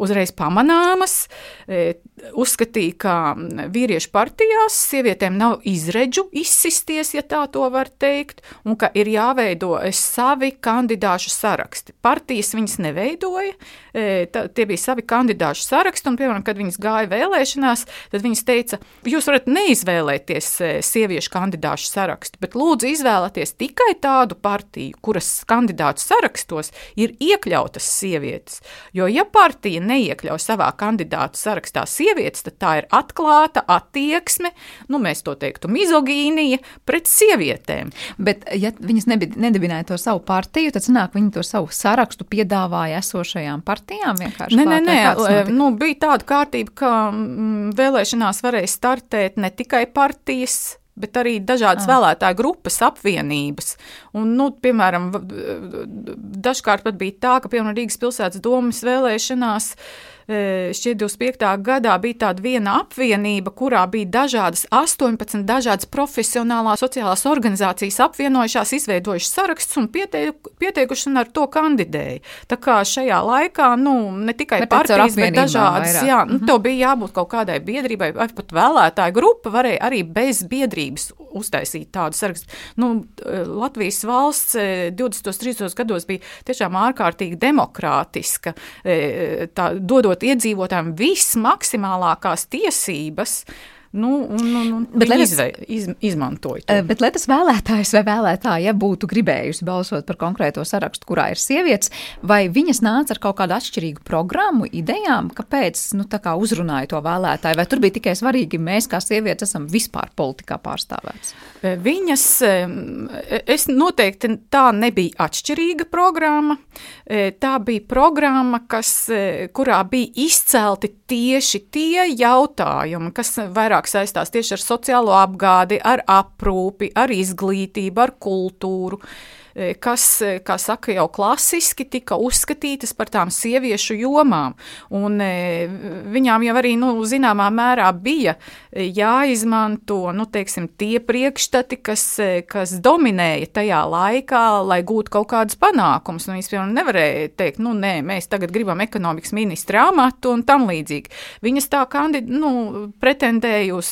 uzreiz pamanāmas. E, uzskatīja, ka vīriešu partijās sievietēm nav izredzu izsisties, ja tā to var teikt, un ka ir jāveido savi kandidāšu saraksti. Partijas viņas neveidoja, tie bija savi kandidāšu saraksti, un, piemēram, kad viņas gāja vēlēšanās, tad viņas teica, jūs varat neizvēlēties sieviešu kandidāšu sarakstu, bet lūdzu izvēlēties tikai tādu partiju, kuras kandidātu sarakstos ir iekļautas sievietes. Jo, ja partija partija neiekļauj savā kandidātu sarakstā sievietes, tad tā ir atklāta attieksme, nu, mēs to teiktu, mizogīnija pret sievietēm. Bet, ja viņas nedibināja to savu partiju, tad sanāk, viņi to savu sarakstu piedāvāja esošajām partijām vienkārši. Nē, nē, nē, nu, bija tāda kārtība, ka mm, vēlēšanās varēja startēt ne tikai partijas, bet arī dažādas ah. vēlētāju grupas, apvienības. Un, nu, piemēram, dažkārt pat bija tā, ka piemēram Rīgas pilsētas domas vēlēšanās uh, šķiet 25. gadā bija tāda viena apvienība, kurā bija dažādas 18 dažādas profesionālās sociālās organizācijas apvienojušās, izveidojušas sarakstus un pieteik, pieteikuši un ar to kandidēja. Tā kā šajā laikā, nu, ne tikai bet partijas, bet dažādas, vairāk. jā, nu, mm -hmm. to bija jābūt kaut kādai biedrībai, vai pat vēlētāju grupa varēja arī bez biedrības uztaisīt tādu sarakstu. Nu, Latvijas valsts 20. un 30. gados bija tiešām ārkārtīgi demokrātiska, tā, dodot dot iedzīvotājiem vismaksimālākās tiesības. Nu, un, un, un bet, izve, iz, izmantoja to. Eh, bet, lai tas vēlētājs vai vēlētāja ja būtu gribējusi balsot par konkrēto sarakstu, kurā ir sievietes, vai viņas nāca ar kaut kādu atšķirīgu programmu, idejām, kāpēc nu, kā uzrunāja to vēlētāju, vai tur bija tikai svarīgi, mēs kā sievietes esam vispār politikā pārstāvētas? Eh, viņas, es noteikti tā nebija atšķirīga programma. Eh, tā bija programma, kas, kurā bija izcelti tieši tie jautājumi, kas vairāk saistās tieši ar sociālo apgādi, ar aprūpi, ar izglītību, ar kultūru. E, kas, e, kā saka, jau klasiski tika uzskatītas par tām sieviešu jomām. Un, e, viņām jau arī nu, zināmā mērā bija jāizmanto nu, teiksim, tie priekšstati, kas, kas dominēja tajā laikā, lai gūtu kaut kādus panākumus. Nu, viņas piemēram nevarēja teikt, nu, nē, mēs tagad gribam ekonomikas ministra amatu un tam līdzīgi. Viņas tā kandid, nu, pretendēja uz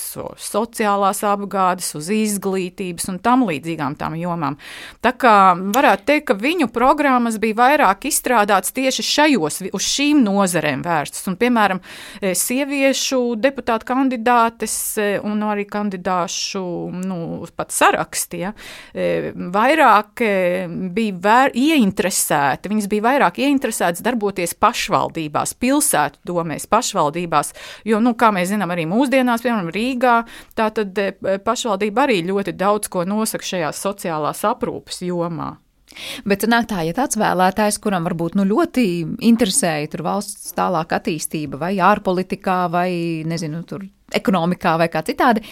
sociālās apgādes, uz izglītības un tam līdzīgām tām jomām. Tā kā varētu teikt, ka viņu programmas bija vairāk izstrādātas tieši šajos, uz šīm nozarēm vērstas. Un, piemēram, e, sieviešu deputātu kandidātes e, un arī kandidāšu nu, pat saraksti ja, e, vairāk bija vēr, ieinteresēti. Viņas bija vairāk ieinteresētas darboties pašvaldībās, pilsētu domēs, pašvaldībās. Jo, nu, kā mēs zinām, arī mūsdienās, piemēram, Rīgā, tā tad pašvaldība arī ļoti daudz ko nosaka šajās sociālās aprūpes jomā. Bet nāk tā, ja tāds vēlētājs, kuram varbūt nu, ļoti interesēja tur valsts tālāk attīstība, vai ārpolitikā, vai nezinu, tur ekonomikā, vai kā citādi,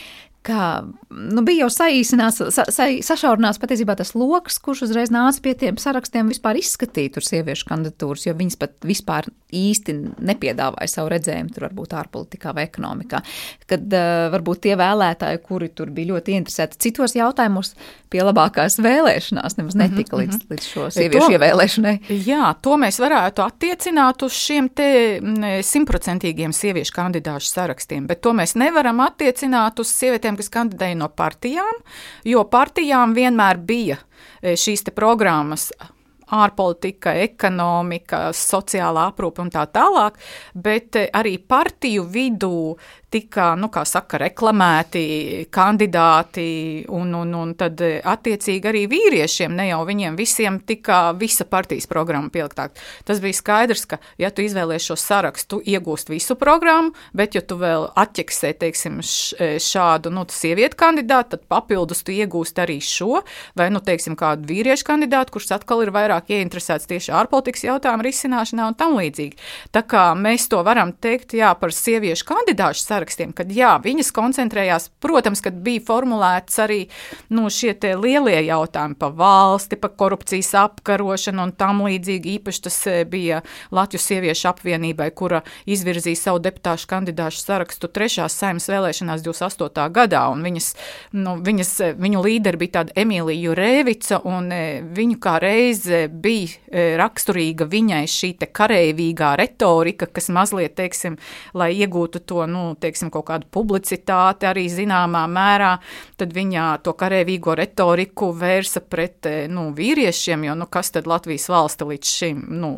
ka nu, bija jau saīsinās, sa, sa, sašaurinās patiesībā tas lokus, kurš uzreiz nāca pie tiem sarakstiem vispār izskatīt tur sieviešu kandidatūras, jo viņas pat vispār īsti nepiedāvāja savu redzējumu tur varbūt ārpolitikā vai ekonomikā. Kad uh, varbūt tie vēlētāji, kuri tur bija ļoti interesēti citos jautājumos, pie labākās vēlēšanās nemaz mhm, netika līdz, mhm. līdz šo sieviešu to, ievēlēšanai. Jā, to mēs varētu attiecināt uz šiem te simtprocentīgiem sieviešu kandidāšu sarakstiem, bet to mēs nevaram attiecināt uz sievietēm, kas kandidēja no partijām, jo partijām vienmēr bija e, šīs programmas ārpolitika, ekonomika, sociālā aprūpe un tā tālāk, bet e, arī partiju vidū tika, nu, kā saka, reklamēti kandidāti, un, un, un tad eh, attiecīgi arī vīriešiem, ne jau viņiem visiem tika visa partijas programma pieliktā. Tas bija skaidrs, ka, ja tu izvēlies šo sarakstu, tu iegūst visu programmu, bet, ja tu vēl atķeksē, teiksim, eh, šādu, nu, sievieti kandidātu, tad papildus tu iegūst arī šo, vai, nu, teiksim, kādu vīriešu kandidātu, kurš atkal ir vairāk ieinteresēts tieši ārpolitikas jautājumu risināšanā un tam līdzīgi. Tā kā mēs to varam teikt, jā, par sieviešu kandidāšu sarakstu, sarakstiem, kad jā, viņas koncentrējās, protams, kad bija formulēts arī nu, šie lielie jautājumi par valsti, par korupcijas apkarošanu un tam līdzīgi. Īpaši tas e, bija Latvijas sieviešu apvienībai, kura izvirzīja savu deputāšu kandidāšu sarakstu trešās saimnes vēlēšanās 28. gadā, un viņas, nu, viņas, e, viņu līderi bija tāda Emīlija Jurēvica, un e, viņu kā reize bija raksturīga viņai šī te kareivīgā retorika, kas mazliet, teiksim, lai iegūtu to, nu, teiksim, kaut kādu publicitāti arī zināmā mērā, tad viņa to karavīgo retoriku vērsa pret eh, nu, vīriešiem, jo nu, kas tad Latvijas valsta līdz šim nu,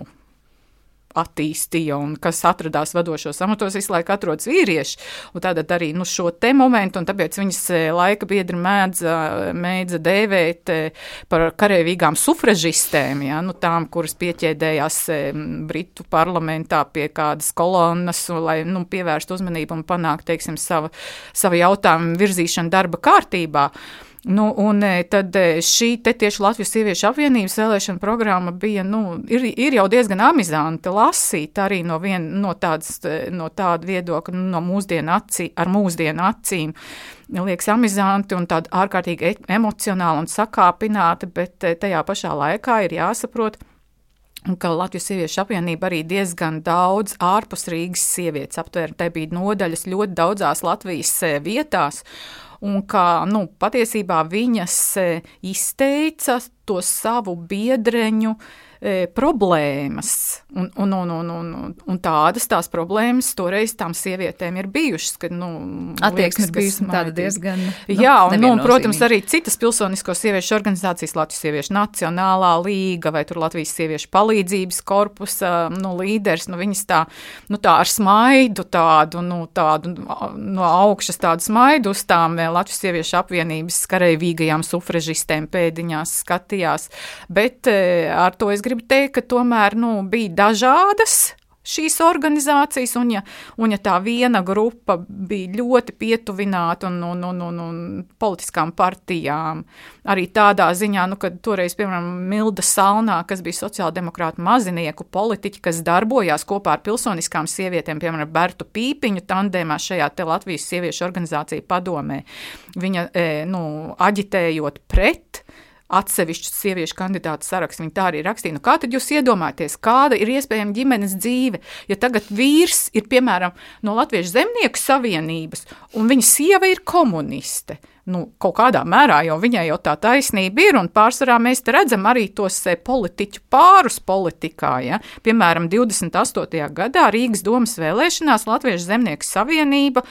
attīstīja un kas atradās vadošos amatos, visu laiku atrodas vīrieši. Tātad arī nu, šo te momentu, un tāpēc viņas laika biedri mēdza, mēdza dēvēt par karavīgām sufražistēm, ja, nu, tām, kuras pieķēdējās Britu parlamentā pie kādas kolonnas, lai nu, pievērstu uzmanību un panāktu, teiksim, savu, savu jautājumu virzīšanu darba kārtībā. Nu, un e, tad e, šī tieši Latvijas sieviešu apvienības vēlēšana programma bija, nu, ir, ir jau diezgan amizanti lasīt arī no, vien, no, tādas, e, no tāda viedokļa, nu, no mūsdienu acī, ar mūsdienu acīm. Liekas amizanti un tāda ārkārtīgi emocionāli un sakāpināti, bet tajā pašā laikā ir jāsaprot, ka Latvijas sieviešu apvienība arī diezgan daudz ārpus Rīgas sievietes aptvēra. Te bija nodaļas ļoti daudzās Latvijas vietās un ka nu, patiesībā viņas e, izteica to savu biedreņu e, problēmas. Un, un, un, un, un, un tādas tās problēmas toreiz tām sievietēm ir bijušas. Kad, nu, Attieksme ir bijusi tāda diezgan. Nu, Jā, un, nu, un, protams, arī citas pilsonisko sieviešu organizācijas, Latvijas sieviešu nacionālā līga vai Latvijas sieviešu palīdzības korpusa nu, līderis. Nu, viņas tā, nu, tā ar smaidu tādu, nu, tādu no augšas tādu smaidu uz tām Latvijas sieviešu apvienības kareivīgajām sufražistēm pēdiņās skatījās. Bet eh, ar to es gribu teikt, ka tomēr nu, bija dažādas šīs organizācijas, un ja, un ja tā viena grupa bija ļoti pietuvināta un, un, un, un, un politiskām partijām, arī tādā ziņā, nu, kad toreiz, piemēram, Milda Salnā, kas bija sociāldemokrāta mazinieku politiķi, kas darbojās kopā ar pilsoniskām sievietēm, piemēram, Bertu Pīpiņu tandēmā šajā te Latvijas sieviešu organizācija padomē, viņa, e, nu, aģitējot pret atsevišķu sieviešu kandidātu sarakstu. Viņa tā arī rakstīja. Nu, kā tad jūs iedomājaties, kāda ir iespējama ģimenes dzīve, ja tagad vīrs ir piemēram no Latviešu zemnieku savienības un viņa sieva ir komuniste? Nu, kaut kādā mērā jau viņai jau tā taisnība ir, un pārsvarā mēs redzam arī tos e, politiķu pārus politikā. Ja? Piemēram, 28. gadā Rīgas domas vēlēšanās Latviešu zemnieku savienība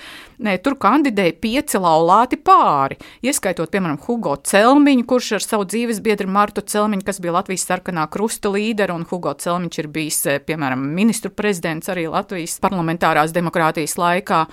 ne, tur kandidēja pieci laulāti pāri, ieskaitot, piemēram, Hugo Celmiņu, kurš ar savu dzīves biedru Martu Celmiņu, kas bija Latvijas sarkanā krusta līdera, un Hugo Celmiņš ir bijis, e, piemēram, ministru prezidents arī Latvijas parlamentārās demokrātijas laikā,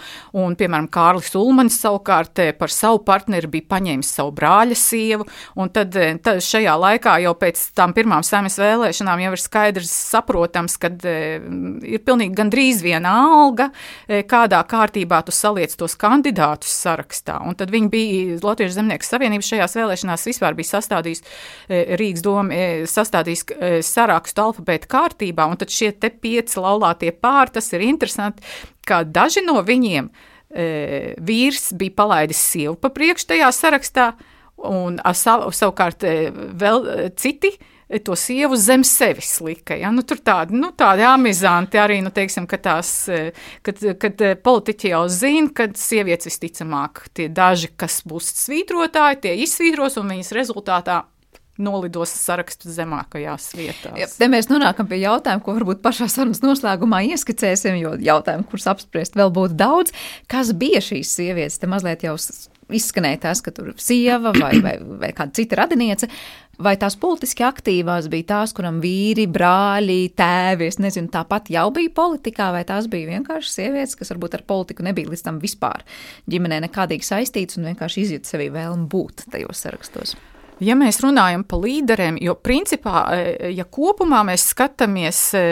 un, piemēram, Kārlis Ulmans savukārt e, par savu partneri partneri bija paņēmis savu brāļa sievu, un tad, eh, tad šajā laikā jau pēc tam pirmām saimnes vēlēšanām jau ir skaidrs saprotams, ka e, ir pilnīgi gandrīz viena alga, e, kādā kārtībā tu saliec tos kandidātus sarakstā. Un tad viņi bija Latviešu zemnieku savienības šajās vēlēšanās vispār bija sastādījis Rīgas doma, sastādījis sarakstu alfabēta kārtībā, un tad šie te pieci laulātie pāri, tas ir interesanti, kā daži no viņiem e, vīrs bija palaidis sievu pa priekšu tajā sarakstā, un sav, savukārt e, vēl e, citi to sievu zem sevis lika. Ja? Nu, tur tādi, nu, tādi amizanti arī, nu, teiksim, ka tās, kad, kad politiķi jau zina, ka sievietes visticamāk tie daži, kas būs svītrotāji, tie izsvītros un viņas rezultātā nolidos sarakstu zemākajās vietās. Ja, te mēs nonākam pie jautājuma, ko varbūt pašā sarunas noslēgumā ieskicēsim, jo jautājumu, kurus apspriest vēl būtu daudz. Kas bija šīs sievietes? Te mazliet jau izskanēja tas, ka tur sieva vai, vai, vai kāda cita radiniece. Vai tās politiski aktīvās bija tās, kuram vīri, brāļi, tēvi, es nezinu, tāpat jau bija politikā, vai tās bija vienkārši sievietes, kas varbūt ar politiku nebija līdz tam vispār ģimenē nekādīgi saistītas un vienkārši izjūt sevī vēlmu būt tajos sarakstos? Ja mēs runājam par līderiem, jo principā, e, ja kopumā mēs skatāmies e,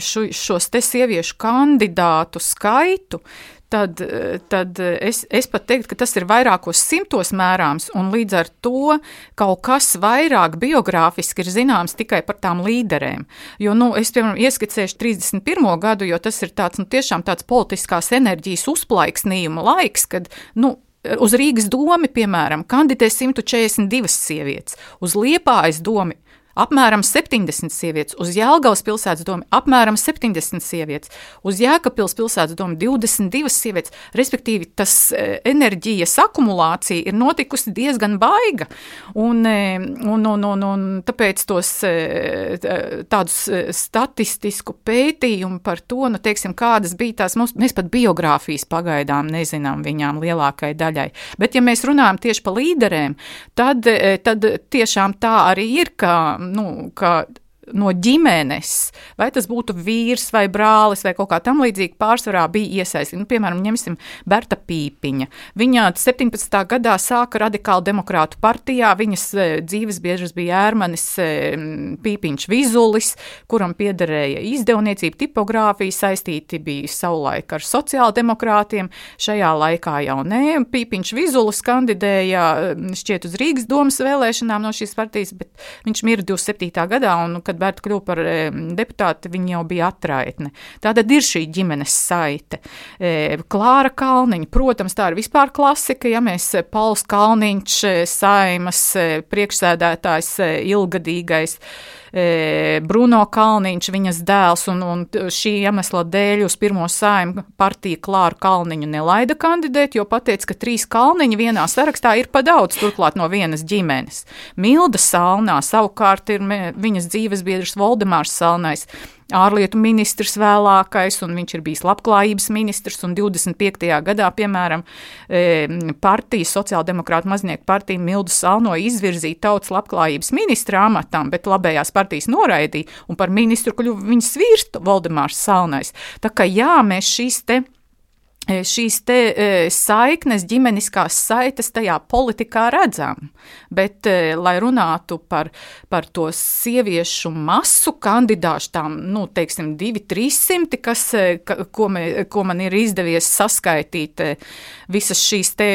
šo, šos te sieviešu kandidātu skaitu, tad, e, tad es, es pat teiktu, ka tas ir vairākos simtos mērāms, un līdz ar to kaut kas vairāk biogrāfiski ir zināms tikai par tām līderēm. Jo, nu, es, piemēram, ieskicēšu 31. gadu, jo tas ir tāds, nu, tiešām tāds politiskās enerģijas uzplaiksnījuma laiks, kad, nu, uz Rīgas domu, piemēram, kandidē 142 sievietes, uz Liepājas domu apmēram 70 sievietes, uz Jēlgavas pilsētas domu apmēram 70 sievietes, uz Jēkabpils pilsētas domu 22 sievietes. Respektīvi, tas e, enerģijas akumulācija ir notikusi diezgan baiga. Un, e, un, un, un, un tāpēc tos e, tādus statistisku pētījumu par to, nu, teiksim, kādas bija tās, mums, mēs pat biogrāfijas pagaidām nezinām viņām lielākai daļai. Bet, ja mēs runājam tieši par līderēm, tad, tad tiešām tā arī ir, ka nu, ka no ģimenes, vai tas būtu vīrs vai brālis vai kaut kā tam līdzīga, pārsvarā bija iesaistīta. Nu, piemēram, ņemsim Berta Pīpiņa. Viņa 17. gadā sāka radikālu demokrātu partijā, viņas e, dzīves biedrs bija ērmanis e, Pīpiņš Vizulis, kuram piederēja izdevniecība, tipogrāfija, saistīti bija savulaik ar sociāldemokrātiem. Šajā laikā jau nē, Pīpiņš Vizulis kandidēja šķiet uz Rīgas domas vēlēšanām no šīs partijas, bet viņš mira 27. gadā, un kad Berta kļuva par deputāti, viņa jau bija atraitne. Tātad ir šī ģimenes saite. E, Klāra Kalniņa, protams, tā ir vispār klasika, ja mēs Pauls Kalniņš, saimas priekšsēdētājs, ilgadīgais. Bruno Kalniņš, viņas dēls, un, un šī iemesla dēļ uz pirmo saimu partija Klāru Kalniņu nelaida kandidēt, jo pateica, ka trīs Kalniņi vienā sarakstā ir pa daudz, turklāt no vienas ģimenes. Milda Salnā savukārt ir viņas dzīves biedrs Voldemārs Salnais ārlietu ministrs vēlākais, un viņš ir bijis labklājības ministrs. 25. gadā, piemēram, partijas, sociāldemokrāta maznieku partija Mildu Salno izvirzīja tautas labklājības ministra amatam, bet labējās partijas noraidīja, un par ministru kļuva viņas vīrs Valdemārs Salnais. Tā kā jā, mēs šīs te šīs te e, saiknes, ģimeniskās saites tajā politikā redzam. Bet, e, lai runātu par, par to sieviešu masu kandidāšu, tām, nu, teiksim, divi, trīs simti, kas, ko, me, ko man ir izdevies saskaitīt, visas šīs te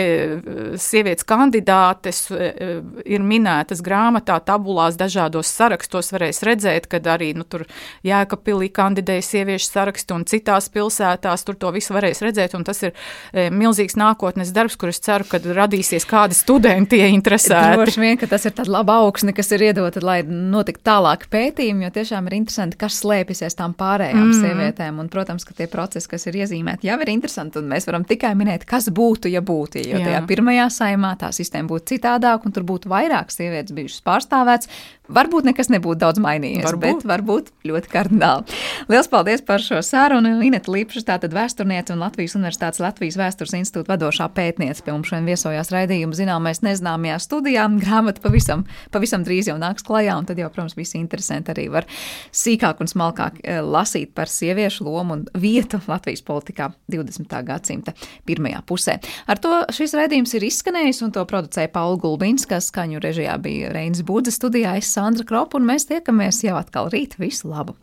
sievietes kandidātes ir minētas grāmatā, tabulās, dažādos sarakstos varēs redzēt, kad arī, nu, tur Jēkapilī kandidēja sieviešu sarakstu un citās pilsētās, tur to visu varēs redzēt, un tas ir e, milzīgs nākotnes darbs, kur es ceru, ka radīsies kādi studenti ieinteresēti. Droši vien, ka tas ir tāds laba augsne, kas ir iedota, lai notiktu tālāk pētījumi, jo tiešām ir interesanti, kas slēpjas aiz tām pārējām mm. sievietēm. Un, protams, ka tie procesi, kas ir iezīmēti, jau ir interesanti, un mēs varam tikai minēt, kas būtu, ja būtu. Jo Jā. tajā pirmajā saimā tā sistēma būtu citādāka, un tur būtu vairāk sievietes bijušas pārstāvētas. Varbūt nekas nebūtu daudz mainījies, varbūt. bet varbūt ļoti kardināli. Lielas paldies par šo sarunu. Ineta Līpša, tātad vēsturniece un Latvijas Universitātes Latvijas Vēstures institūta vadošā pētniece pie mums šodien viesojās raidījuma zināmais nezināmajā studijā. Grāmata pavisam, pavisam drīz jau nāks klajā, un tad jau, protams, visi interesanti arī var sīkāk un smalkāk eh, lasīt par sieviešu lomu un vietu Latvijas politikā 20. gadsimta pirmajā pusē. Ar to šis raidījums ir izskanējis, un to producēja Paula Gulbins, kas skaņu režijā bija Reinas Budze studijā. Es Sandra Kropa, un mēs tiekamies jau atkal rīt. Visu labu!